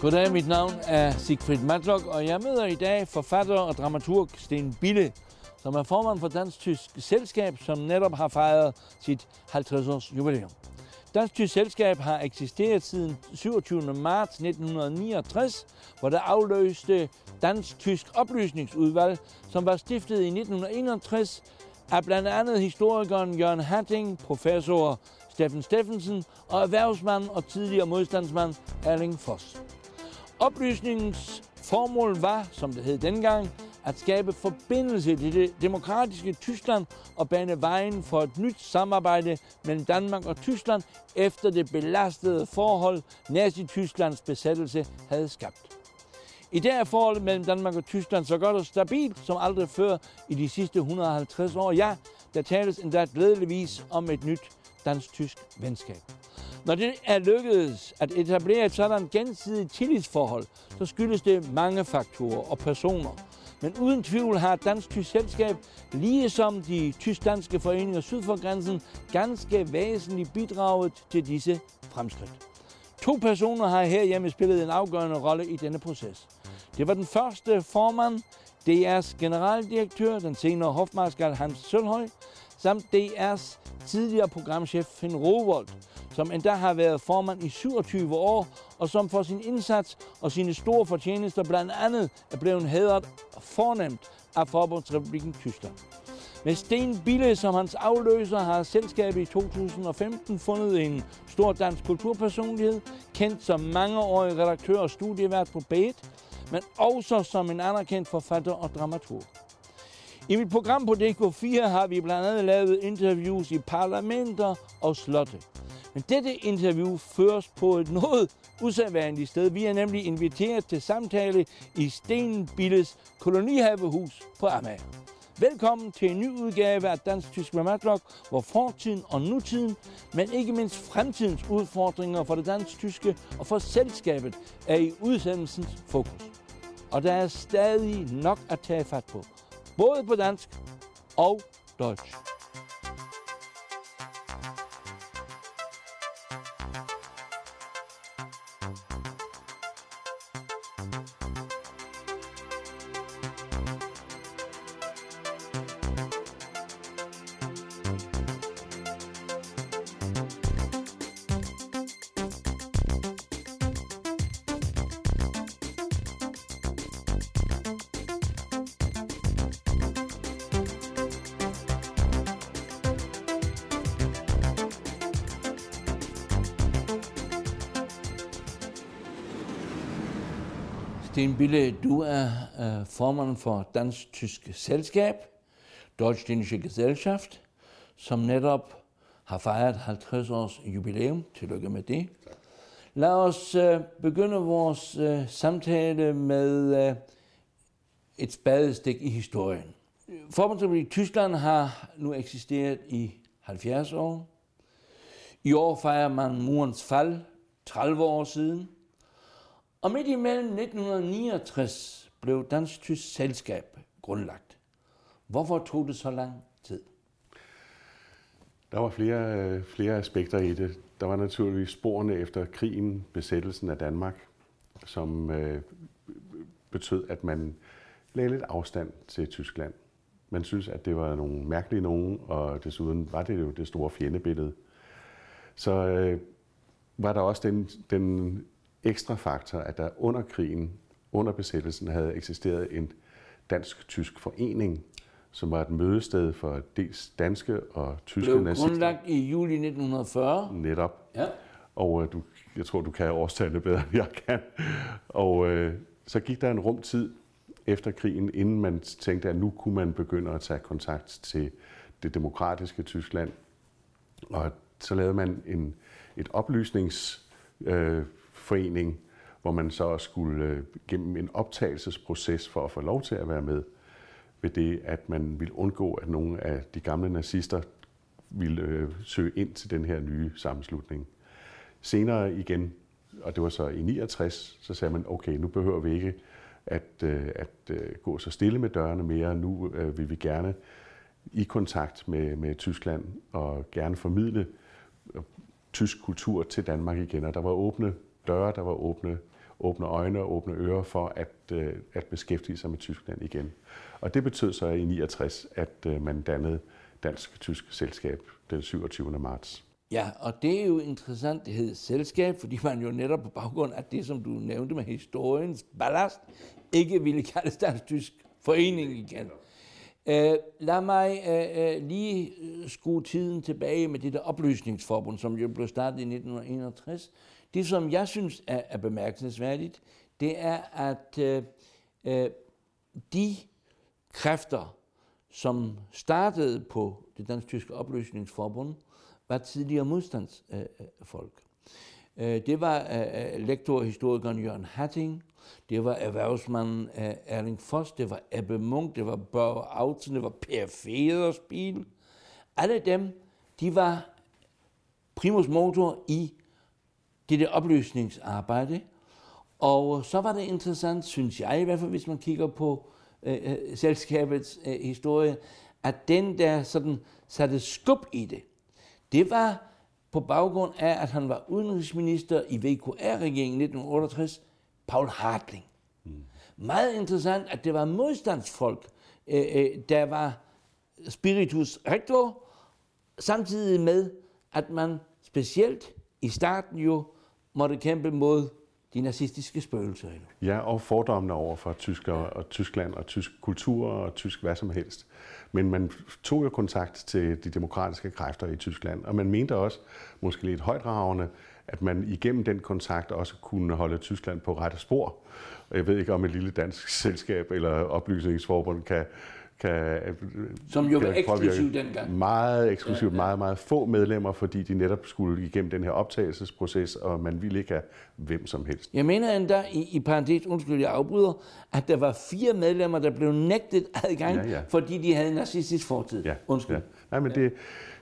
Goddag, mit navn er Sigfrid Matlock, og jeg møder i dag forfatter og dramaturg Sten Bille, som er formand for Dansk Tysk Selskab, som netop har fejret sit 50-års jubilæum. Dansk Tysk Selskab har eksisteret siden 27. marts 1969, hvor der afløste Dansk Tysk Oplysningsudvalg, som var stiftet i 1961 af blandt andet historikeren Jørgen Hatting, professor Steffen Steffensen og erhvervsmand og tidligere modstandsmand Erling Foss. Oplysningens formål var, som det hed dengang, at skabe forbindelse til det demokratiske Tyskland og bane vejen for et nyt samarbejde mellem Danmark og Tyskland efter det belastede forhold, Nazi-Tysklands besættelse havde skabt. I dag er forholdet mellem Danmark og Tyskland så godt og stabilt som aldrig før i de sidste 150 år. Ja, der tales endda glædeligvis om et nyt dansk-tysk venskab. Når det er lykkedes at etablere et sådan gensidigt tillidsforhold, så skyldes det mange faktorer og personer. Men uden tvivl har Dansk Tysk Selskab, ligesom de tysk-danske foreninger syd for grænsen, ganske væsentligt bidraget til disse fremskridt. To personer har herhjemme spillet en afgørende rolle i denne proces. Det var den første formand, DR's generaldirektør, den senere hofmarskal Hans Sølhøj, samt DR's tidligere programchef Finn Rovold, som endda har været formand i 27 år, og som for sin indsats og sine store fortjenester blandt andet er blevet hædret fornemt af Forbundsrepubliken Tyskland. Med Sten Bille som hans afløser har selskabet i 2015 fundet en stor dansk kulturpersonlighed, kendt som mangeårig redaktør og studievært på b men også som en anerkendt forfatter og dramaturg. I mit program på DK4 har vi blandt andet lavet interviews i parlamenter og slotte. Men dette interview føres på et noget usædvanligt sted. Vi er nemlig inviteret til samtale i Stenbilles kolonihavehus på Amager. Velkommen til en ny udgave af Dansk Tysk med hvor fortiden og nutiden, men ikke mindst fremtidens udfordringer for det dansk-tyske og for selskabet er i udsendelsens fokus. Og der er stadig nok at tage fat på, både på dansk og deutsch. Sten Bille, du er uh, formand for Dansk-Tysk Selskab, Deutsch-Dänische Gesellschaft, som netop har fejret 50 års jubilæum. Tillykke med det. Lad os uh, begynde vores uh, samtale med uh, et spadestik i historien. Forbundsrepublik Tyskland har nu eksisteret i 70 år. I år fejrer man murens fald 30 år siden. Og midt imellem 1969 blev Dansk Tysk Selskab grundlagt. Hvorfor tog det så lang tid? Der var flere, øh, flere aspekter i det. Der var naturligvis sporene efter krigen, besættelsen af Danmark, som øh, betød, at man lagde lidt afstand til Tyskland. Man synes, at det var nogle mærkelige nogen, og desuden var det jo det store fjendebillede. Så øh, var der også den, den ekstra faktor, at der under krigen, under besættelsen, havde eksisteret en dansk-tysk forening, som var et mødested for dels danske og tyske Blev nazister. grundlagt i juli 1940. Netop. Ja. Og øh, du, jeg tror, du kan årstallet bedre, end jeg kan. Og øh, så gik der en rum tid efter krigen, inden man tænkte, at nu kunne man begynde at tage kontakt til det demokratiske Tyskland. Og så lavede man en, et oplysnings øh, forening, hvor man så skulle øh, gennem en optagelsesproces for at få lov til at være med, ved det, at man ville undgå, at nogle af de gamle nazister ville øh, søge ind til den her nye sammenslutning. Senere igen, og det var så i 69, så sagde man, okay, nu behøver vi ikke at, øh, at øh, gå så stille med dørene mere. Nu øh, vil vi gerne i kontakt med, med Tyskland og gerne formidle øh, tysk kultur til Danmark igen. Og der var åbne døre, der var åbne åbne øjne og åbne ører for at, øh, at beskæftige sig med Tyskland igen. Og det betød så i 69, at øh, man dannede Dansk-Tysk Selskab den 27. marts. Ja, og det er jo interessant, det hedder selskab, fordi man jo netop på baggrund af det, som du nævnte med historiens ballast, ikke ville kalde dansk-tysk forening igen. Uh, lad mig uh, uh, lige skrue tiden tilbage med det der oplysningsforbund, som jo blev startet i 1961. Det, som jeg synes er, er bemærkelsesværdigt, det er, at øh, øh, de kræfter, som startede på det dansk-tyske oplysningsforbund, var tidligere modstandsfolk. Øh, øh det var øh, øh, lektorhistorikeren Jørgen Hatting, det var erhvervsmanden øh, Erling Foss, det var Ebbe Munk, det var Børge Autzen, det var Per Federspil. Alle dem, de var primus motor i det der opløsningsarbejde. Og så var det interessant, synes jeg i hvert fald, hvis man kigger på øh, selskabets øh, historie, at den der sådan satte skub i det, det var på baggrund af, at han var udenrigsminister i VKR-regeringen 1968, Paul Hartling. Mm. Meget interessant, at det var modstandsfolk, øh, øh, der var spiritus rector, samtidig med, at man specielt i starten jo måtte kæmpe mod de nazistiske spøgelser. Ja, og fordommene over for tysker og Tyskland og tysk kultur og tysk hvad som helst. Men man tog jo kontakt til de demokratiske kræfter i Tyskland, og man mente også, måske lidt højdragende, at man igennem den kontakt også kunne holde Tyskland på rette spor. Og jeg ved ikke, om et lille dansk selskab eller oplysningsforbund kan, kan Som jo var eksklusivt dengang. Meget eksklusivt, ja, ja. meget, meget få medlemmer, fordi de netop skulle igennem den her optagelsesproces, og man ville ikke have hvem som helst. Jeg mener endda, i, i parentes, undskyld, jeg afbryder, at der var fire medlemmer, der blev nægtet adgang, ja, ja. fordi de havde en nazistisk fortid. Ja, undskyld. Ja. Nej, men det,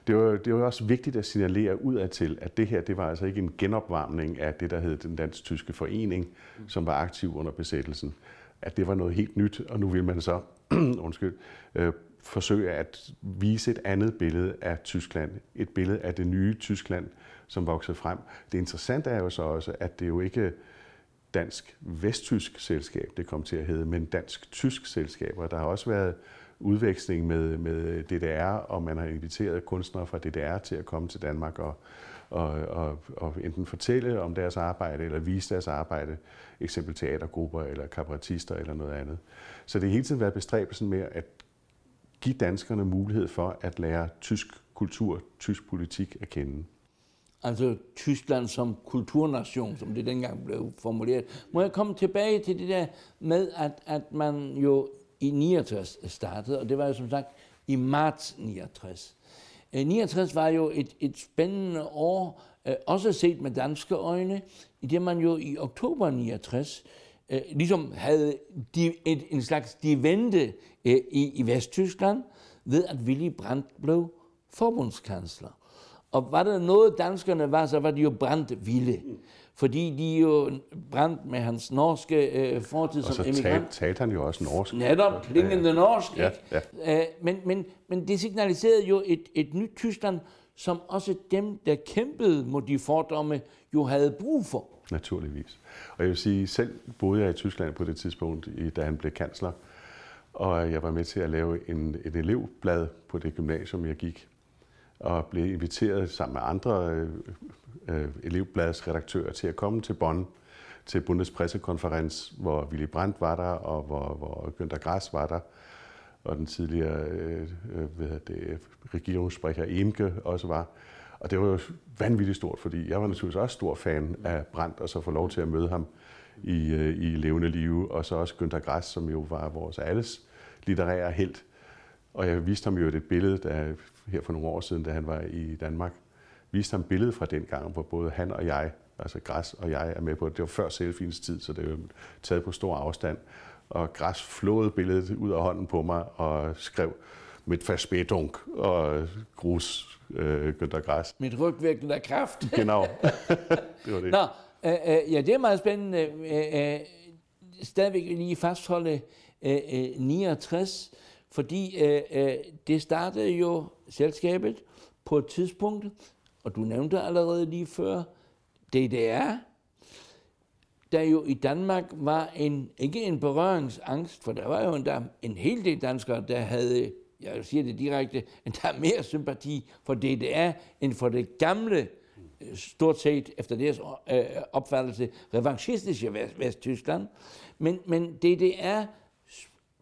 det var, det var også vigtigt at signalere ud af til, at det her, det var altså ikke en genopvarmning af det, der hed den dansk-tyske forening, som var aktiv under besættelsen. At det var noget helt nyt, og nu vil man så undskyld, øh, forsøge at vise et andet billede af Tyskland. Et billede af det nye Tyskland, som voksede frem. Det interessante er jo så også, at det jo ikke dansk-vesttysk selskab, det kom til at hedde, men dansk-tysk selskab. Og der har også været udveksling med, med DDR, og man har inviteret kunstnere fra DDR til at komme til Danmark og, og, og, og enten fortælle om deres arbejde eller vise deres arbejde, eksempel teatergrupper eller kabaretister eller noget andet. Så det har hele tiden været bestræbelsen med at give danskerne mulighed for at lære tysk kultur, tysk politik at kende. Altså Tyskland som kulturnation, som det dengang blev formuleret. Må jeg komme tilbage til det der med, at, at man jo i 69 startede, og det var jo som sagt i marts 69. 69 var jo et, et spændende år, øh, også set med danske øjne, i det man jo i oktober 69 øh, ligesom havde de, et, en slags de vente øh, i, i Vesttyskland, ved at Willy Brandt blev forbundskansler. Og var der noget danskerne var, så var de jo Brandt vilde. Fordi de jo Brandt med hans norske øh, fortid som emigrant. Og så talte han jo også norsk. Netop, klingende ja. norsk. Ja, ja. Øh, men, men, men det signaliserede jo et, et nyt Tyskland, som også dem, der kæmpede mod de fordomme, jo havde brug for. Naturligvis. Og jeg vil sige, selv boede jeg i Tyskland på det tidspunkt, da han blev kansler, og jeg var med til at lave en, et elevblad på det gymnasium, jeg gik, og blev inviteret sammen med andre øh, øh, elevbladsredaktører til at komme til Bonn til Bundespressekonferenz, hvor Willy Brandt var der, og hvor, hvor Günther Grass var der, og den tidligere øh, øh hvad det, regeringssprecher Emke også var. Og det var jo vanvittigt stort, fordi jeg var naturligvis også stor fan af Brandt, og så få lov til at møde ham i, øh, i levende live, og så også Günther Grass, som jo var vores alles litterære held. Og jeg viste ham jo et billede, der, her for nogle år siden, da han var i Danmark, viste ham billedet fra den gang, hvor både han og jeg, altså Græs og jeg er med på det. Det var før selfies tid, så det var taget på stor afstand. Og Græs flåede billedet ud af hånden på mig og skrev, mit Verspätung og grus øh, Günther Græs. Mit rygvirkende kraft. genau. det var det. Nå, øh, øh, ja, det er meget spændende. Øh, øh, stadigvæk lige fastholde øh, øh, 69, fordi øh, øh, det startede jo selskabet på et tidspunkt, og du nævnte allerede lige før, DDR. der jo i Danmark var en, ikke en berøringsangst, for der var jo endda en hel del danskere, der havde, jeg siger det direkte, endda mere sympati for DDR end for det gamle, øh, stort set efter deres øh, opfattelse, revanchistiske Vesttyskland. Men, men DDR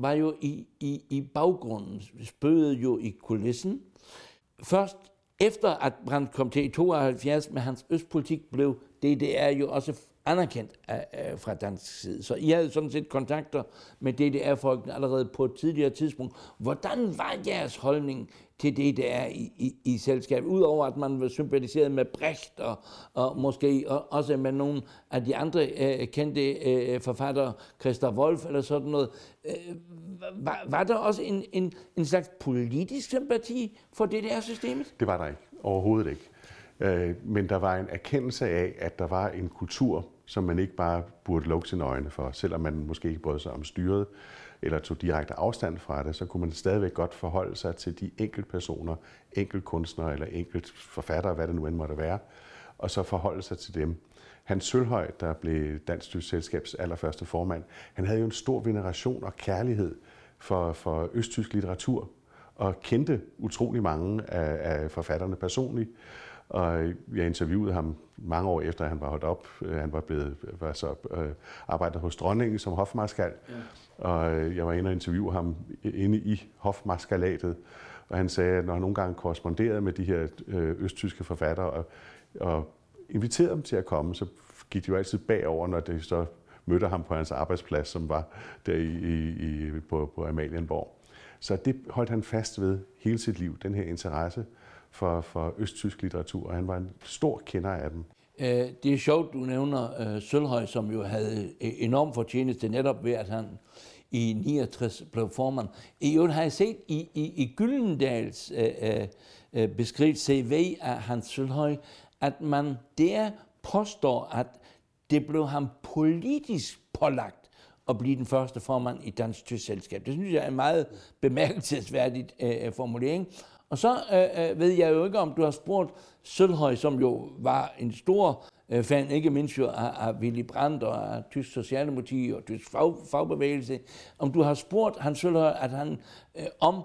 var jo i, i, i baggrunden, spøgede jo i kulissen. Først efter at Brandt kom til i 72 med hans østpolitik, blev DDR jo også anerkendt af, af, fra dansk side. Så I havde sådan set kontakter med DDR-folkene allerede på et tidligere tidspunkt. Hvordan var jeres holdning til DDR i, i, i selskabet? Udover at man var sympatiseret med Brecht og, og måske også med nogle af de andre øh, kendte øh, forfattere, Christa Wolf eller sådan noget. Øh, var, var der også en, en, en slags politisk sympati for DDR-systemet? Det var der ikke. Overhovedet ikke. Øh, men der var en erkendelse af, at der var en kultur, som man ikke bare burde lukke sine øjne for. Selvom man måske ikke brød sig om styret, eller tog direkte afstand fra det, så kunne man stadigvæk godt forholde sig til de enkelte personer, enkelt kunstnere eller enkelt forfattere, hvad det nu end måtte være, og så forholde sig til dem. Hans Sølhøj, der blev Dansk Selskabs allerførste formand, han havde jo en stor veneration og kærlighed for, for østtysk litteratur, og kendte utrolig mange af, af forfatterne personligt. Og jeg interviewede ham mange år efter, at han var holdt op. Øh, han var blevet var så, øh, arbejdet hos dronningen som hofmarskal. Ja. Og øh, jeg var inde og interviewe ham inde i hofmarskalatet. Og han sagde, at når han nogle gange korresponderede med de her øh, østtyske forfattere og, og inviterede dem til at komme, så gik de jo altid bagover, når de så mødte ham på hans arbejdsplads, som var der i, i, på, på Amalienborg. Så det holdt han fast ved hele sit liv, den her interesse for, for østtysk litteratur, og han var en stor kender af dem. Øh, det er sjovt, du nævner øh, Sølhøj, som jo havde øh, enorm fortjeneste netop ved, at han i 69 blev formand. I øvrigt har jeg set i, i, i Gyldendals øh, øh, beskrivet CV af Hans Sølhøj, at man der påstår, at det blev ham politisk pålagt at blive den første formand i Dansk Tysk Selskab. Det synes jeg er en meget bemærkelsesværdig øh, formulering. Og så øh, øh, ved jeg jo ikke, om du har spurgt Sølhøj, som jo var en stor øh, fan, ikke mindst jo af, af Willy Brandt og af Tysk Socialdemokrati og Tysk fag, fagbevægelse, om du har spurgt Hans Sølhøj, at han øh, om,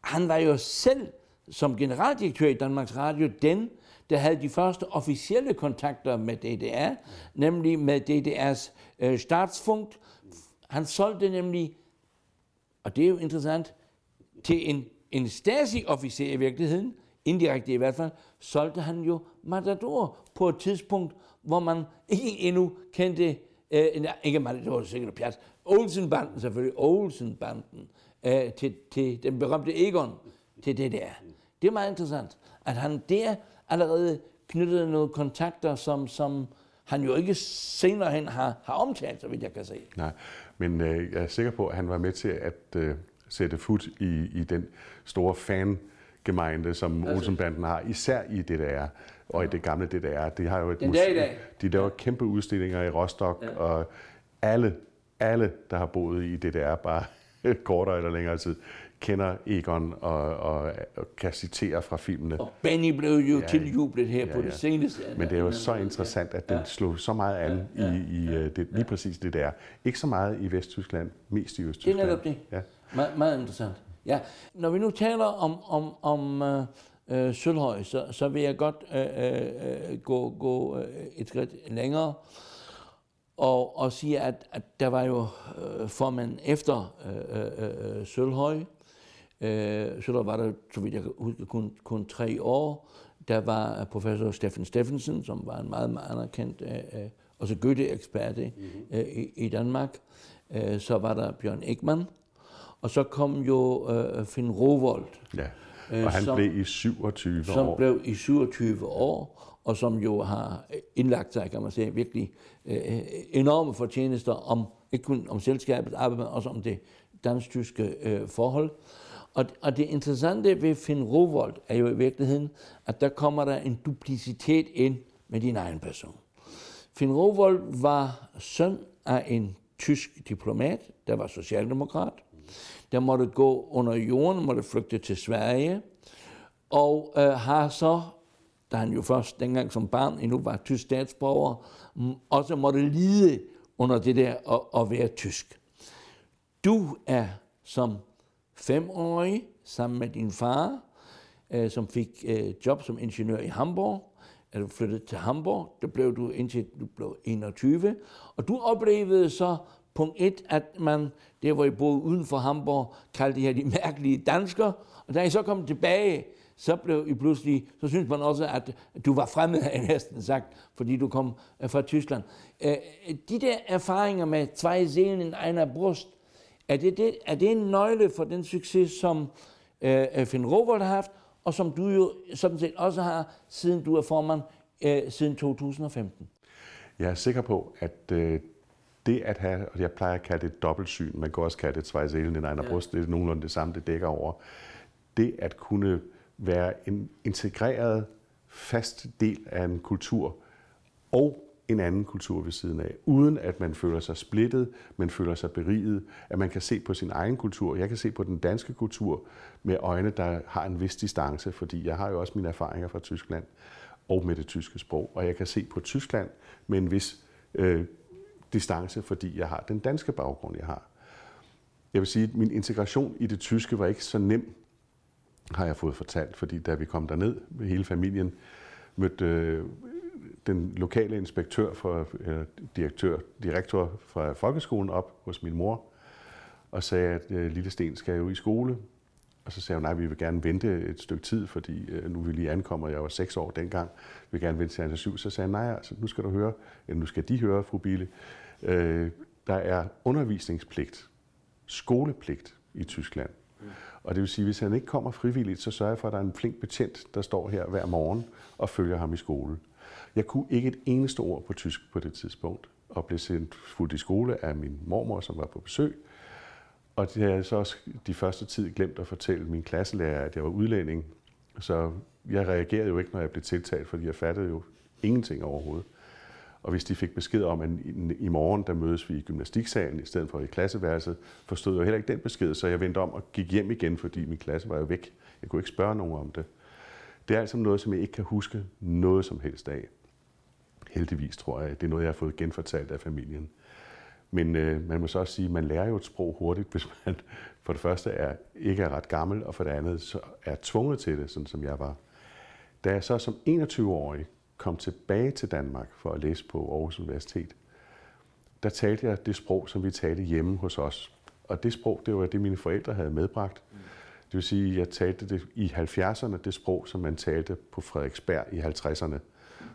han var jo selv som generaldirektør i Danmarks Radio den, der havde de første officielle kontakter med DDR, nemlig med DDR's øh, statsfunk. Han solgte nemlig, og det er jo interessant, til en en Stasi-officer i virkeligheden, indirekte i hvert fald, solgte han jo Matador på et tidspunkt, hvor man ikke endnu kendte, øh, ikke Matador, sikkert Pjat, Olsenbanden selvfølgelig, Olsenbanden, øh, til, til den berømte Egon, til det der. Det er meget interessant, at han der allerede knyttede nogle kontakter, som, som han jo ikke senere hen har, har omtalt, så vidt jeg kan se. Nej, men øh, jeg er sikker på, at han var med til at øh, sætte fod i, i den store fan gemeinde, som altså. Olsenbanden har, især i DDR og i det gamle DDR. De har jo et Den dag i dag. De laver kæmpe udstillinger i Rostock, ja. og alle, alle, der har boet i DDR bare kortere eller længere tid, kender Egon og, og, og kan citere fra filmene. Og Benny blev jo ja, tiljublet her ja, på det seneste. Men det er jo så interessant, at den ja. slog så meget an ja, ja, i, i øh, det, lige præcis det der. Ikke så meget i Vesttyskland, mest i Østtyskland. Det er netop det. Ja. Me- meget interessant. Ja, når vi nu taler om, om, om øh, øh Sølhøj, så, så vil jeg godt øh, øh, gå, gå øh, et skridt længere og, og sige, at, at der var jo øh, formand efter øh, øh, øh Sølhøj. Øh, Sølhøj var der, så vidt jeg kan huske, kun, kun tre år. Der var professor Steffen Steffensen, som var en meget, meget anerkendt, øh, også Goethe-ekspert mm-hmm. øh, i, i Danmark. Øh, så var der Bjørn Ekman, og så kom jo øh, Finn Rovold. Ja, øh, og han som, blev i 27 som år. Som blev i 27 år, og som jo har indlagt sig, kan man sige, virkelig øh, enorme fortjenester om, ikke kun om selskabets arbejde, men også om det dansk-tyske øh, forhold. Og, og det interessante ved Finn Rovold er jo i virkeligheden, at der kommer der en duplicitet ind med din egen person. Finn Rovold var søn af en tysk diplomat, der var socialdemokrat, der måtte gå under jorden, måtte flygte til Sverige, og øh, har så da han jo først dengang som barn endnu var tysk statsborger, også måtte lide under det der at, at være tysk. Du er som femårig sammen med din far, øh, som fik øh, job som ingeniør i Hamburg, er du flyttet til Hamburg, der blev du indtil du blev 21, og du oplevede så punkt et, at man, der hvor I boede uden for Hamburg, kaldte de her de mærkelige danskere, og da I så kom tilbage, så blev I pludselig, så synes man også, at du var fremmed, har jeg næsten sagt, fordi du kom øh, fra Tyskland. Øh, de der erfaringer med zwei Seelen in einer Brust, er det, det, er det en nøgle for den succes, som øh, øh Finn Rovold har haft, og som du jo sådan set også har, siden du er formand øh, siden 2015? Jeg er sikker på, at øh, det at have, og jeg plejer at kalde det et dobbeltsyn, man kan også kalde det tvejselen i en ja. brust, det er nogenlunde det samme, det dækker over. Det at kunne være en integreret, fast del af en kultur, og en anden kultur ved siden af, uden at man føler sig splittet, man føler sig beriget, at man kan se på sin egen kultur. Jeg kan se på den danske kultur med øjne, der har en vis distance, fordi jeg har jo også mine erfaringer fra Tyskland og med det tyske sprog, og jeg kan se på Tyskland med en vis øh, distance, fordi jeg har den danske baggrund, jeg har. Jeg vil sige, at min integration i det tyske var ikke så nem, har jeg fået fortalt, fordi da vi kom derned med hele familien, mødte øh, den lokale inspektør for, eller direktør, direktør fra folkeskolen op hos min mor, og sagde, at øh, lille Sten skal jo i skole. Og så sagde hun, nej, vi vil gerne vente et stykke tid, fordi øh, nu vil lige ankomme, og jeg var seks år dengang, vi vil gerne vente til han er syv. Så sagde han, nej, altså, nu skal du høre, eller nu skal de høre, fru Bille, øh, der er undervisningspligt, skolepligt i Tyskland. Mm. Og det vil sige, hvis han ikke kommer frivilligt, så sørger jeg for, at der er en flink betjent, der står her hver morgen og følger ham i skole. Jeg kunne ikke et eneste ord på tysk på det tidspunkt, og blev sendt fuldt i skole af min mormor, som var på besøg. Og det har jeg så også de første tid glemt at fortælle min klasselærer, at jeg var udlænding. Så jeg reagerede jo ikke, når jeg blev tiltalt, fordi jeg fattede jo ingenting overhovedet. Og hvis de fik besked om, at i morgen, der mødes vi i gymnastiksalen i stedet for i klasseværelset, forstod jeg heller ikke den besked, så jeg vendte om og gik hjem igen, fordi min klasse var jo væk. Jeg kunne ikke spørge nogen om det. Det er altså noget, som jeg ikke kan huske noget som helst af. Heldigvis, tror jeg. Det er noget, jeg har fået genfortalt af familien. Men øh, man må så også sige, at man lærer jo et sprog hurtigt, hvis man for det første er, ikke er ret gammel, og for det andet så er tvunget til det, sådan som jeg var. Da jeg så som 21-årig kom tilbage til Danmark for at læse på Aarhus Universitet, der talte jeg det sprog, som vi talte hjemme hos os. Og det sprog, det var det, mine forældre havde medbragt. Det vil sige, at jeg talte det i 70'erne, det sprog, som man talte på Frederiksberg i 50'erne.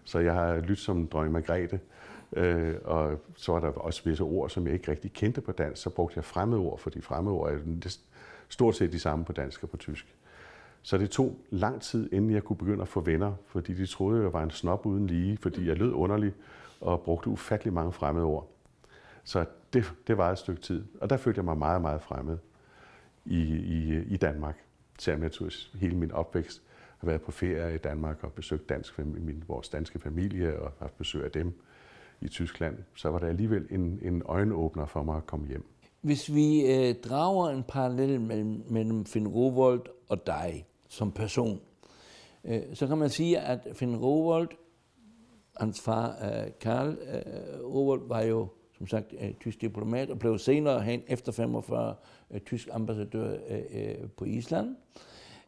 Så jeg har lyttet som dronning Margrethe, øh, og så var der også visse ord, som jeg ikke rigtig kendte på dansk. Så brugte jeg fremmedord, for de fremmedord er stort set de samme på dansk og på tysk. Så det tog lang tid, inden jeg kunne begynde at få venner, fordi de troede, jeg var en snop uden lige, fordi jeg lød underlig og brugte ufattelig mange fremmede ord. Så det, det var et stykke tid, og der følte jeg mig meget, meget fremmed i, i, i Danmark. Selvom jeg tog hele min opvækst har været på ferie i Danmark og besøgt dansk, min, vores danske familie og haft besøg af dem i Tyskland, så var det alligevel en, en øjenåbner for mig at komme hjem. Hvis vi øh, drager en parallel mellem, mellem Finn Rowold og dig som person, øh, så kan man sige, at Finn Rowold, hans far øh, Karl øh, Rowold, var jo som sagt øh, tysk diplomat og blev senere hen efter 45 øh, tysk ambassadør øh, øh, på Island.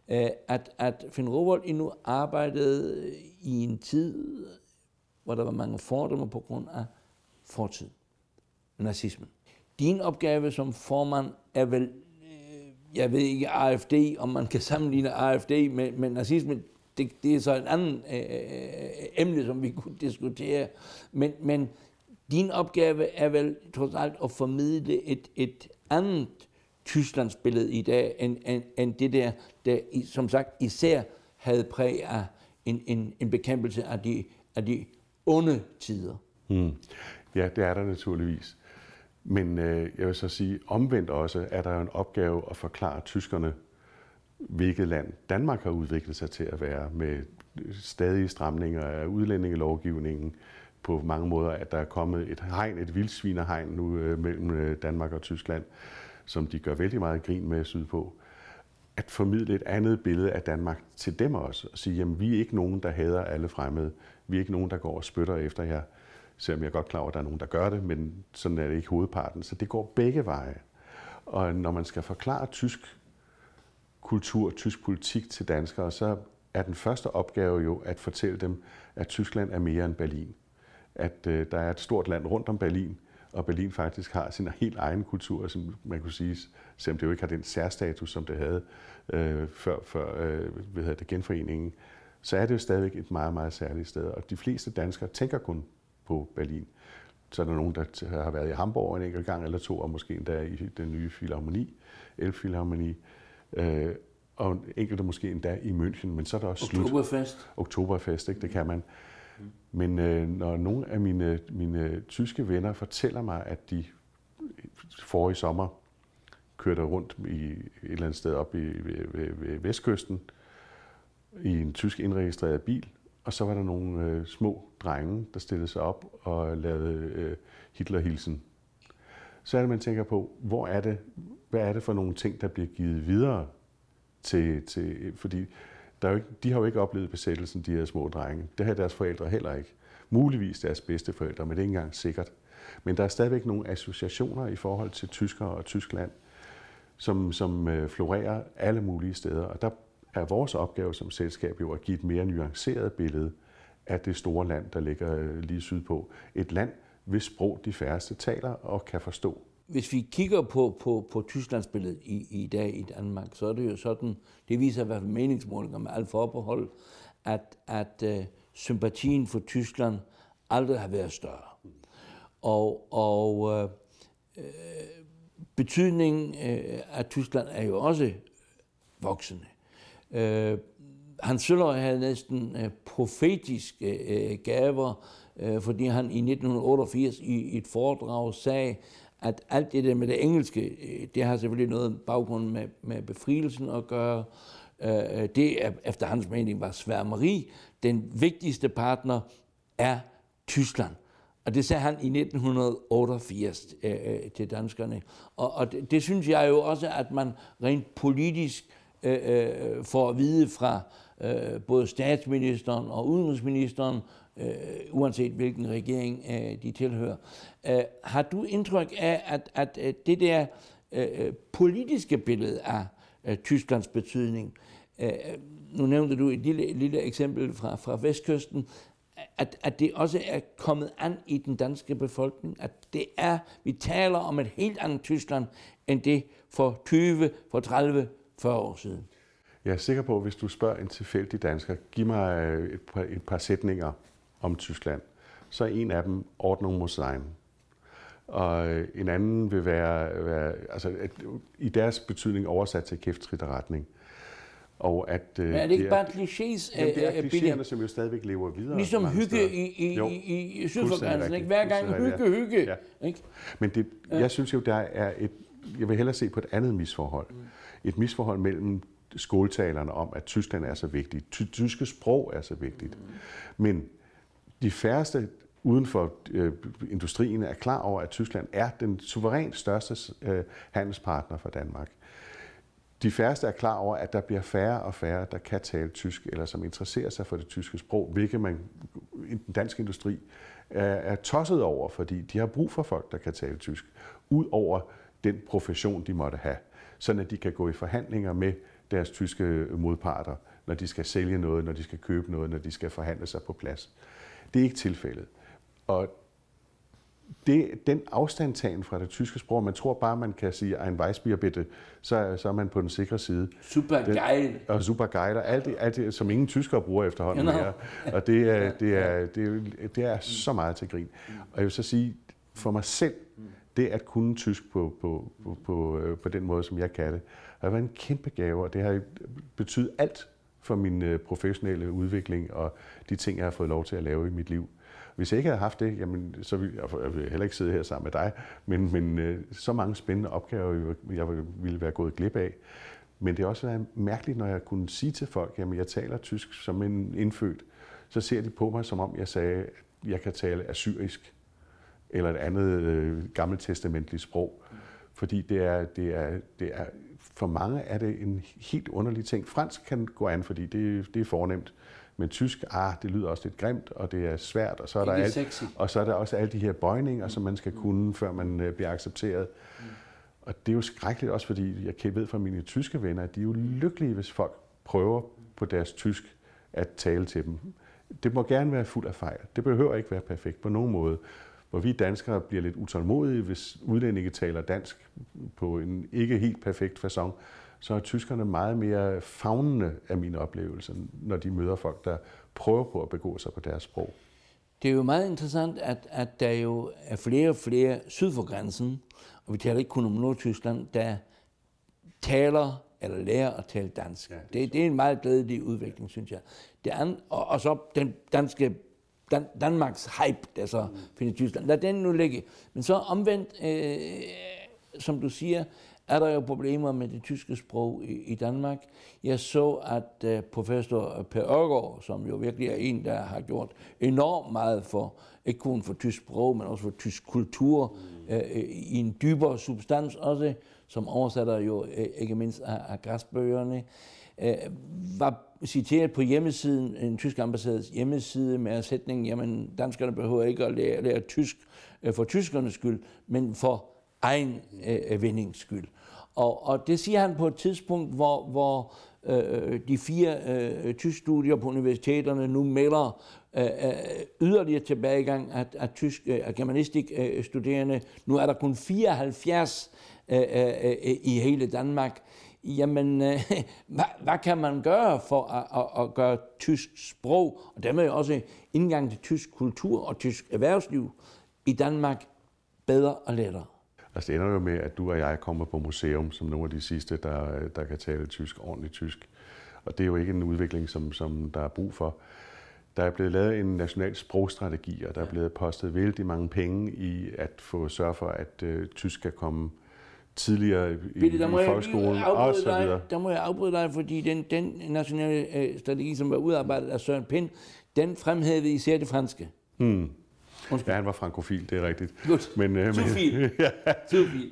Øh, at, at Finn Rowold endnu arbejdede i en tid, hvor der var mange fordomme på grund af fortid, nazismen. Din opgave som formand er vel, øh, jeg ved ikke AFD, om man kan sammenligne AFD med, med nazismen, det, det er så et andet øh, øh, emne, som vi kunne diskutere. Men, men din opgave er vel trods alt at formidle et, et andet Tysklands billede i dag, end, end, end det der, der som sagt især havde præg af en, en, en bekæmpelse af de, af de onde tider. Mm. Ja, det er der naturligvis. Men øh, jeg vil så sige, omvendt også er der en opgave at forklare tyskerne, hvilket land Danmark har udviklet sig til at være med stadige stramninger af udlændingelovgivningen på mange måder, at der er kommet et hegn, et vildsvinerhegn nu øh, mellem øh, Danmark og Tyskland, som de gør vældig meget grin med sydpå at formidle et andet billede af Danmark til dem også. Og sige, jamen vi er ikke nogen, der hader alle fremmede. Vi er ikke nogen, der går og spytter efter jer. Selvom jeg er godt klar over, at der er nogen, der gør det, men sådan er det ikke hovedparten. Så det går begge veje. Og når man skal forklare tysk kultur, tysk politik til danskere, så er den første opgave jo at fortælle dem, at Tyskland er mere end Berlin. At øh, der er et stort land rundt om Berlin, og Berlin faktisk har sin helt egen kultur, som man kunne sige, selvom det jo ikke har den særstatus, som det havde øh, før, før øh, ved det, genforeningen, så er det jo stadigvæk et meget, meget særligt sted. Og de fleste danskere tænker kun på Berlin. Så er der nogen, der har været i Hamburg en enkelt gang eller to, og måske endda i den nye filharmoni, Elfilharmoni. Øh, og enkelte måske endda i München, men så er der også Oktoberfest. slut. Oktoberfest. ikke? det kan man. Men øh, når nogle af mine, mine tyske venner fortæller mig, at de forrige sommer kørte rundt i et eller andet sted op i, ved, ved, ved vestkysten i en tysk indregistreret bil, og så var der nogle øh, små drenge, der stillede sig op og lavede øh, Hitlerhilsen. Så er det, man tænker på, hvor er det, hvad er det for nogle ting, der bliver givet videre til, til fordi der er jo ikke, de har jo ikke oplevet besættelsen, de her små drenge. Det har deres forældre heller ikke. Muligvis deres bedste forældre, men det er ikke engang sikkert. Men der er stadigvæk nogle associationer i forhold til tyskere og Tyskland, som, som øh, florerer alle mulige steder. Og der er vores opgave som selskab jo at give et mere nuanceret billede af det store land, der ligger øh, lige sydpå. Et land, hvis sprog de færreste taler og kan forstå. Hvis vi kigger på, på, på Tysklands billede i, i dag i Danmark, så er det jo sådan, det viser i hvert fald meningsmålinger med alt forbehold, at, at uh, sympatien for Tyskland aldrig har været større. Og, og uh, betydningen uh, af Tyskland er jo også voksende. Uh, Hans Søller havde næsten uh, profetiske uh, gaver, uh, fordi han i 1988 i et foredrag sagde, at alt det der med det engelske, øh, det har selvfølgelig noget baggrund med, med befrielsen at gøre. Øh, øh, det er efter hans mening var sværmeri. Den vigtigste partner er Tyskland. Og det sagde han i 1988 øh, til danskerne. Og, og det, det synes jeg jo også, at man rent politisk øh, får at vide fra øh, både statsministeren og udenrigsministeren, øh, uanset hvilken regering øh, de tilhører. Øh, har du indtryk af, at, at, øh, det der øh, øh politiske billede af øh, Tysklands betydning, øh, øh nu nævnte du et lille, et lille eksempel fra, fra vestkysten, at, at det også er kommet an i den danske befolkning, at det er, vi taler om et helt andet Tyskland, end det for 20, for 30, 40 år siden. Jeg er sikker på, at hvis du spørger en tilfældig dansker, giv mig øh, et par, et par sætninger om Tyskland, så er en af dem Ordnung muss sein. Og øh, en anden vil være, være altså, at, i deres betydning oversat til kæftritterretning. Og at, øh, Men er det ikke det bare klichés? Jamen, det er klichéerne, som jo stadigvæk lever videre. Ligesom hygge i, i, jo, i, i sydforgrænsen, ikke? Hver gang hygge, hygge. Ja. Ikke? Men det, jeg synes jo, der er et, jeg vil hellere se på et andet misforhold. Mm. Et misforhold mellem skoletalerne om, at Tyskland er så vigtigt. Ty- tyske sprog er så vigtigt. Mm. Men de færreste uden for øh, industrien er klar over, at Tyskland er den suverænt største øh, handelspartner for Danmark. De færreste er klar over, at der bliver færre og færre, der kan tale tysk, eller som interesserer sig for det tyske sprog, hvilket man i den danske industri er, er tosset over, fordi de har brug for folk, der kan tale tysk, ud over den profession, de måtte have, sådan at de kan gå i forhandlinger med deres tyske modparter, når de skal sælge noget, når de skal købe noget, når de skal forhandle sig på plads. Det er ikke tilfældet. Og det, den afstandtagen fra det tyske sprog, man tror bare, man kan sige en Weissbier bitte, så, så er man på den sikre side. Super geil. Og super geil, og alt det, alt det, som ingen tyskere bruger efterhånden mere. Og det er, det, er, det, er, det er så meget til grin. Og jeg vil så sige, for mig selv, det at kunne tysk på, på, på, på, øh, på den måde, som jeg kan det, har været en kæmpe gave, og det har betydet alt for min øh, professionelle udvikling og de ting, jeg har fået lov til at lave i mit liv. Hvis jeg ikke havde haft det, jamen, så ville jeg heller ikke sidde her sammen med dig, men, men øh, så mange spændende opgaver, jeg ville være gået glip af. Men det har også været mærkeligt, når jeg kunne sige til folk, at jeg taler tysk som en indfødt, så ser de på mig, som om jeg sagde, at jeg kan tale assyrisk eller et andet øh, gammeltestamentligt sprog. Fordi det er, det, er, det er for mange er det en helt underlig ting. Fransk kan gå an, fordi det, det er fornemt. Men tysk, ah, det lyder også lidt grimt, og det er svært, og så er, der, alt, og så er der også alle de her bøjninger, mm. som man skal kunne, før man uh, bliver accepteret. Mm. Og det er jo skrækkeligt også, fordi jeg ved fra mine tyske venner, at de er jo lykkelige, hvis folk prøver på deres tysk at tale til dem. Det må gerne være fuld af fejl. Det behøver ikke være perfekt på nogen måde. Hvor vi danskere bliver lidt utålmodige, hvis udlændinge taler dansk på en ikke helt perfekt façon, så er tyskerne meget mere fagnende af mine oplevelser, når de møder folk, der prøver på at begå sig på deres sprog. Det er jo meget interessant, at, at der jo er flere og flere syd for grænsen, og vi taler ikke kun om Nordtyskland, der taler eller lærer at tale dansk. Ja, det, det, det er en meget glædelig udvikling, synes jeg. Det an, og, og så den danske Dan, Danmarks hype, der så mm. findes i Tyskland. Lad den nu ligge. Men så omvendt, øh, som du siger, er der jo problemer med det tyske sprog i, i Danmark. Jeg så, at uh, professor Per Ørgaard, som jo virkelig er en, der har gjort enormt meget for, ikke kun for tysk sprog, men også for tysk kultur, mm. uh, i en dybere substans også, som oversætter jo uh, ikke mindst af, af græsbøgerne, øh, var citeret på hjemmesiden, en tysk ambassades hjemmeside med sætningen, jamen danskerne behøver ikke at lære, lære tysk øh, for tyskernes skyld, men for egen øh, vindings skyld. Og, og det siger han på et tidspunkt, hvor, hvor øh, de fire øh, tysk studier på universiteterne nu melder øh, øh, yderligere tilbagegang af, af tysk øh, germanistik øh, studerende. Nu er der kun 74 øh, øh, øh, i hele Danmark. Jamen, øh, hvad, hvad kan man gøre for at, at, at gøre tysk sprog, og dermed også indgang til tysk kultur og tysk erhvervsliv i Danmark bedre og lettere? Altså det ender jo med, at du og jeg kommer på museum som nogle af de sidste, der, der kan tale tysk, ordentligt tysk. Og det er jo ikke en udvikling, som, som der er brug for. Der er blevet lavet en national sprogstrategi, og der er blevet postet vældig mange penge i at få sørge for, at uh, tysk kan komme tidligere i, Bitte, der i folkeskolen og så videre. Dig, der må jeg afbryde dig, fordi den, den nationale øh, strategi, som var udarbejdet af Søren Pind, den fremhævede især det franske. Hmm. Undskyld. Ja, han var frankofil, det er rigtigt. Godt. Men, øh, men, ja,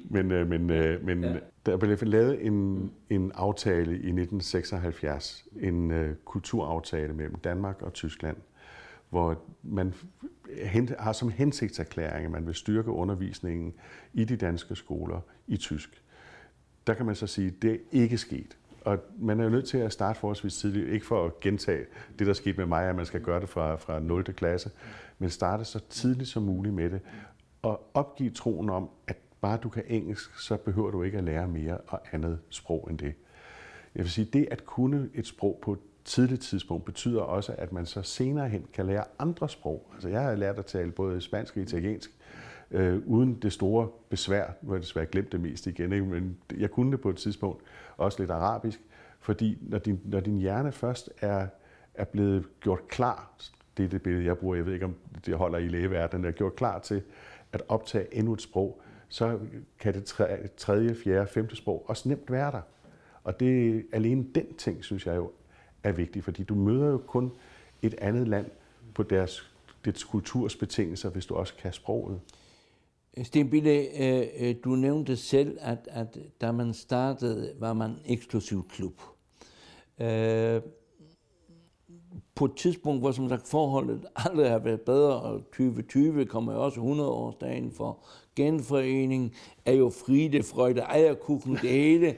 men, øh, men, øh, men ja. der blev lavet en, en aftale i 1976, en øh, kulturaftale mellem Danmark og Tyskland, hvor man har som hensigtserklæring, at man vil styrke undervisningen i de danske skoler i tysk. Der kan man så sige, at det er ikke sket. Og man er jo nødt til at starte forholdsvis tidligt, ikke for at gentage det, der skete med mig, at man skal gøre det fra, fra 0. klasse, men starte så tidligt som muligt med det. Og opgive troen om, at bare du kan engelsk, så behøver du ikke at lære mere og andet sprog end det. Jeg vil sige, det at kunne et sprog på tidligt tidspunkt betyder også, at man så senere hen kan lære andre sprog. Altså jeg har lært at tale både spansk og italiensk, øh, uden det store besvær. Nu har jeg desværre glemt det mest igen, ikke? men jeg kunne det på et tidspunkt. Også lidt arabisk, fordi når din, når din hjerne først er, er blevet gjort klar, det er det billede, jeg bruger, jeg ved ikke, om det holder i lægeverdenen, er gjort klar til at optage endnu et sprog, så kan det tredje, fjerde, femte sprog også nemt være der. Og det alene den ting, synes jeg jo er vigtig, fordi du møder jo kun et andet land på deres, dets kultursbetingelser, hvis du også kan sproget. Øh, Sten Bille, øh, øh, du nævnte selv, at, at da man startede, var man eksklusiv klub. Øh, på et tidspunkt, hvor som sagt forholdet aldrig har været bedre, og 2020 kommer jo også 100-årsdagen for genforening, er jo Fride, Freude, Ejerkuchen, det hele.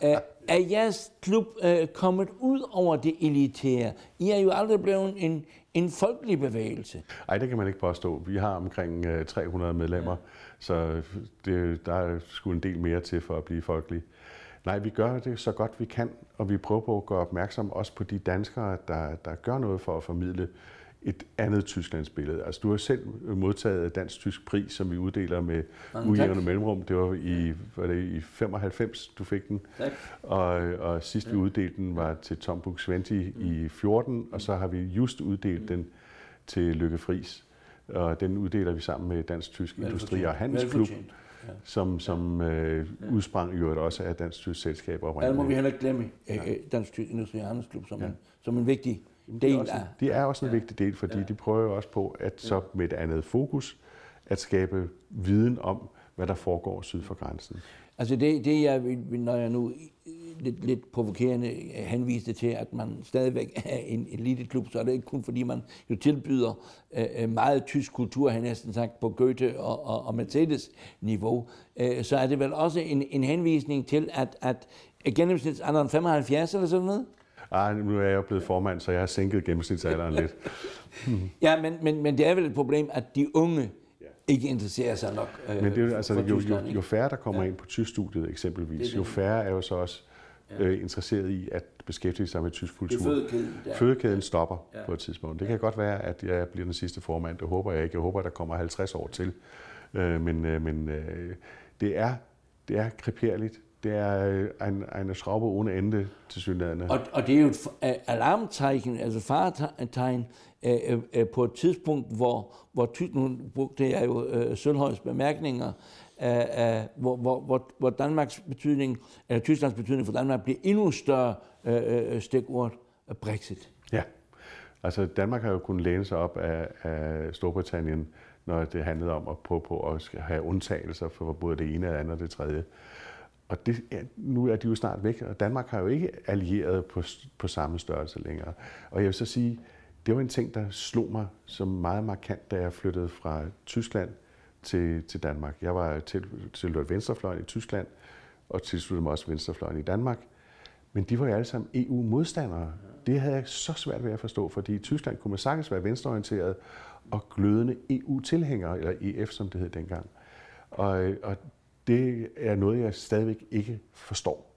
er, er jeres klub uh, kommet ud over det elitære? I er jo aldrig blevet en, en folkelig bevægelse. Nej, det kan man ikke påstå. Vi har omkring øh, 300 medlemmer, ja. så det, der er sgu en del mere til for at blive folkelig. Nej, vi gør det så godt vi kan, og vi prøver på at gøre opmærksom også på de danskere, der, der gør noget for at formidle et andet Tysklands billede. Altså, du har selv modtaget Dansk-Tysk pris, som vi uddeler med ujævne mellemrum. Det var i, var det i 95, du fik den. Tak. Og, og sidst ja. vi uddelte den var til Tom Buk Sventi mm. i 14, og så har vi just uddelt mm. den til Lykke Friis. Og den uddeler vi sammen med Dansk-Tysk Industri- og Handelsklub ja. som, som øh, udsprang i øvrigt også af Dansk Tysk Selskab. Ja, det må vi heller ikke glemme øh, ja. Dansk Tysk Industri Handelsklub som, ja. en, som en vigtig del de også, af... De er også en ja. vigtig del, fordi ja. de prøver også på, at så med et andet fokus, at skabe viden om, hvad der foregår syd for grænsen. Altså det, det jeg, når jeg nu lidt, lidt provokerende henviste til, at man stadigvæk er en eliteklub, så er det ikke kun fordi, man jo tilbyder øh, meget tysk kultur, han næsten sagt, på Goethe og, og, og Mercedes-niveau. Øh, så er det vel også en, en henvisning til, at, at gennemsnitsalderen 75 eller sådan noget? Ej, nu er jeg blevet formand, så jeg har sænket gennemsnitsalderen lidt. ja, men, men, men det er vel et problem, at de unge ikke interesserer sig nok øh, Men det er jo, altså, jo, jo, jo færre, der kommer ja. ind på tysk-studiet eksempelvis, det det. jo færre er jo så også ja. øh, interesseret i at beskæftige sig med tysk kultur. fødekæden, ja. fødekæden stopper ja. på et tidspunkt. Det kan godt være, at jeg bliver den sidste formand. Det håber jeg ikke. Jeg håber, at der kommer 50 år til. Øh, men øh, men øh, det er det er kreperligt. Det er øh, en, en schraube ohne ende til synligheden. Og, og det er jo et alarmtegn, altså faretegn, øh, øh, på et tidspunkt, hvor, hvor nu brugte jeg jo øh, Sølhøjs bemærkninger, øh, hvor, hvor, hvor, hvor Danmarks betydning, eller Tysklands betydning for Danmark bliver endnu større øh, øh stikord øh, Brexit. Ja, altså Danmark har jo kunnet læne sig op af, af Storbritannien, når det handlede om at prøve på at have undtagelser for både det ene, det andet og det tredje. Og det, ja, nu er de jo snart væk, og Danmark har jo ikke allieret på, på samme størrelse længere. Og jeg vil så sige, det var en ting, der slog mig som meget markant, da jeg flyttede fra Tyskland til, til Danmark. Jeg var til, tilhørt venstrefløjen i Tyskland, og tilsluttede mig også venstrefløjen i Danmark. Men de var jo alle sammen EU-modstandere. Det havde jeg så svært ved at forstå, fordi i Tyskland kunne man sagtens være venstreorienteret og glødende EU-tilhængere, eller EF, som det hed dengang. Og, og det er noget, jeg stadigvæk ikke forstår.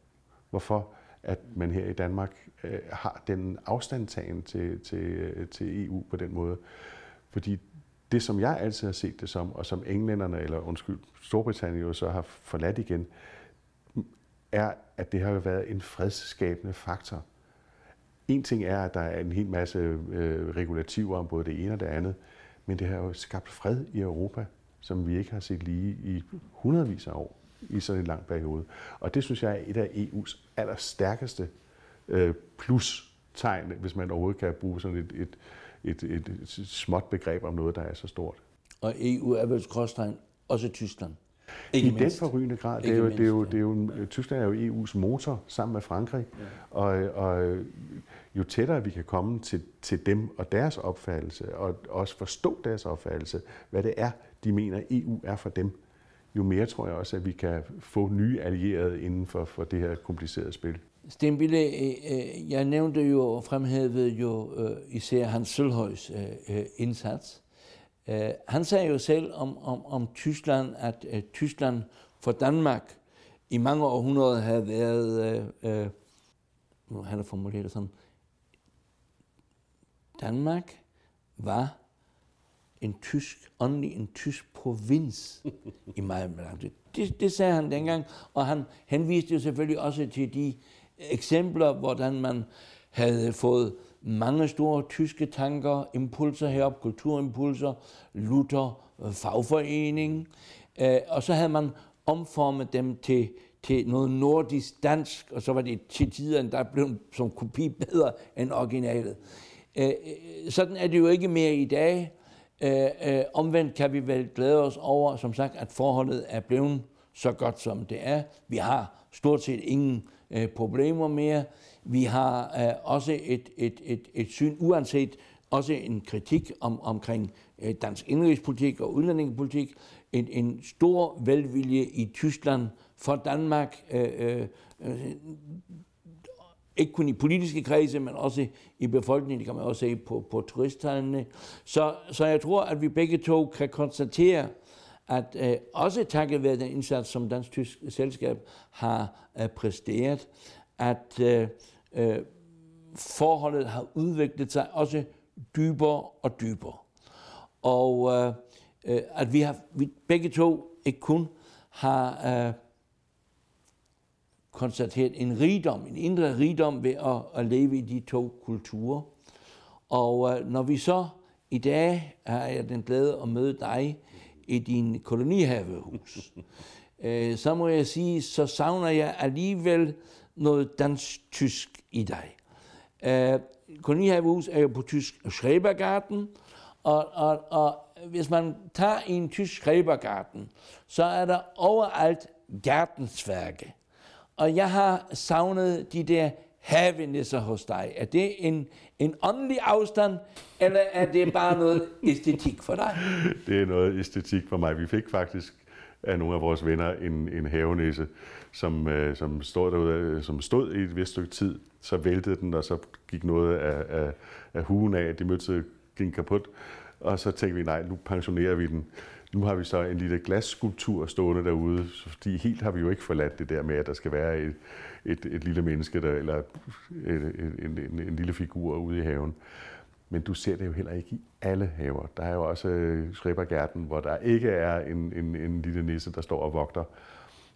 Hvorfor at man her i Danmark øh, har den afstandtagen til, til, øh, til EU på den måde. Fordi det, som jeg altid har set det som, og som englænderne, eller undskyld, Storbritannien jo så har forladt igen, er, at det har været en fredsskabende faktor. En ting er, at der er en hel masse øh, regulativer om både det ene og det andet, men det har jo skabt fred i Europa, som vi ikke har set lige i hundredvis af år i sådan en lang periode. Og det synes jeg er et af EU's allerstærkeste øh, plus-tegn, hvis man overhovedet kan bruge sådan et, et, et, et, et småt begreb om noget, der er så stort. Og EU er vel skråstegn også Tyskland? Ikke I mindst. den forrygende grad. Det er, jo, mindst, det, er jo, det er jo, ja. Tyskland er jo EU's motor sammen med Frankrig. Ja. Og, og jo tættere vi kan komme til, til dem og deres opfattelse, og også forstå deres opfattelse, hvad det er, de mener, EU er for dem, jo mere tror jeg også, at vi kan få nye allierede inden for, for det her komplicerede spil. Sten Bille, øh, øh, jeg nævnte jo og fremhævede jo øh, især Hans Sølhøjs øh, øh, indsats. Han sagde jo selv om, om, om Tyskland, at Tyskland for Danmark i mange århundreder havde været, nu han har formuleret det sådan, Danmark var en tysk, åndelig en tysk provins i meget det, det sagde han dengang, og han henviste jo selvfølgelig også til de eksempler, hvordan man havde fået mange store tyske tanker, impulser herop, kulturimpulser, Luther, øh, fagforening, øh, og så havde man omformet dem til, til noget nordisk dansk, og så var det til tider, der blev som kopi bedre end originalet. Øh, sådan er det jo ikke mere i dag. Omvendt kan vi vel glæde os over, som sagt, at forholdet er blevet så godt, som det er. Vi har stort set ingen øh, problemer mere. Vi har øh, også et, et, et, et syn, uanset også en kritik om, omkring øh, dansk indrigspolitik og udlændingepolitik, en, en stor velvilje i Tyskland for Danmark. Øh, øh, øh ikke kun i politiske kredse, men også i befolkningen, det kan man også se på, på turisttallene. Så, så jeg tror, at vi begge to kan konstatere, at øh, også takket være den indsats, som Dansk Tysk Selskab har øh, præsteret, at øh, øh, forholdet har udviklet sig også dybere og dybere. Og øh, øh, at vi har vi begge to ikke kun har øh, konstateret en rigdom, en indre rigdom ved at, at leve i de to kulturer. Og øh, når vi så i dag har jeg den glæde at møde dig i din kolonihavehus, øh, så må jeg sige, så savner jeg alligevel noget dansk-tysk i dig. Øh, kolonihavehus er jo på tysk Schrebergarten, Og, og, og hvis man tager en tysk skræbergarten, så er der overalt gartensværke. Og jeg har savnet de der havenisser hos dig. Er det en, en åndelig afstand, eller er det bare noget æstetik for dig? Det er noget æstetik for mig. Vi fik faktisk af nogle af vores venner en, en havenisse, som, øh, som, stod derude, øh, som stod i et vist stykke tid. Så væltede den, og så gik noget af, af, af hugen af. Det mødte gik kaput. Og så tænkte vi, nej, nu pensionerer vi den. Nu har vi så en lille glasskulptur stående derude, fordi helt har vi jo ikke forladt det der med, at der skal være et, et, et lille menneske, der, eller en, en, en, en lille figur ude i haven. Men du ser det jo heller ikke i alle haver. Der er jo også øh, hvor der ikke er en, en, en lille nisse, der står og vogter.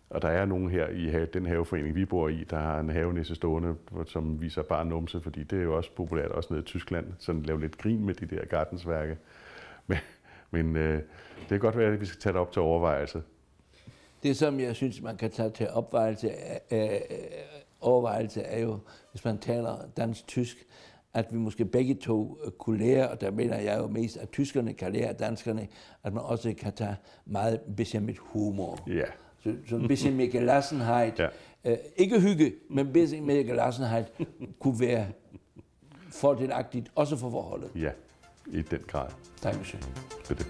Og der er nogen her i den haveforening, vi bor i, der har en havenisse stående, som viser bare numse, fordi det er jo også populært, også nede i Tyskland, sådan lave lidt grin med de der gardensværke. Men, men øh, det kan godt være, at vi skal tage det op til overvejelse. Det, som jeg synes, man kan tage til opvejelse, øh, overvejelse, er jo, hvis man taler dansk-tysk, at vi måske begge to kunne lære, og der mener jeg jo mest, at tyskerne kan lære af danskerne, at man også kan tage meget bestemmet humor. Ja. Så, så en bisschen mere gelassenheit. Ja. Uh, ikke hygge, men en bisschen mere gelassenheit kunne være fordelagtigt, også for forholdet. Ja, i den grad. Dankeschön. Bitte.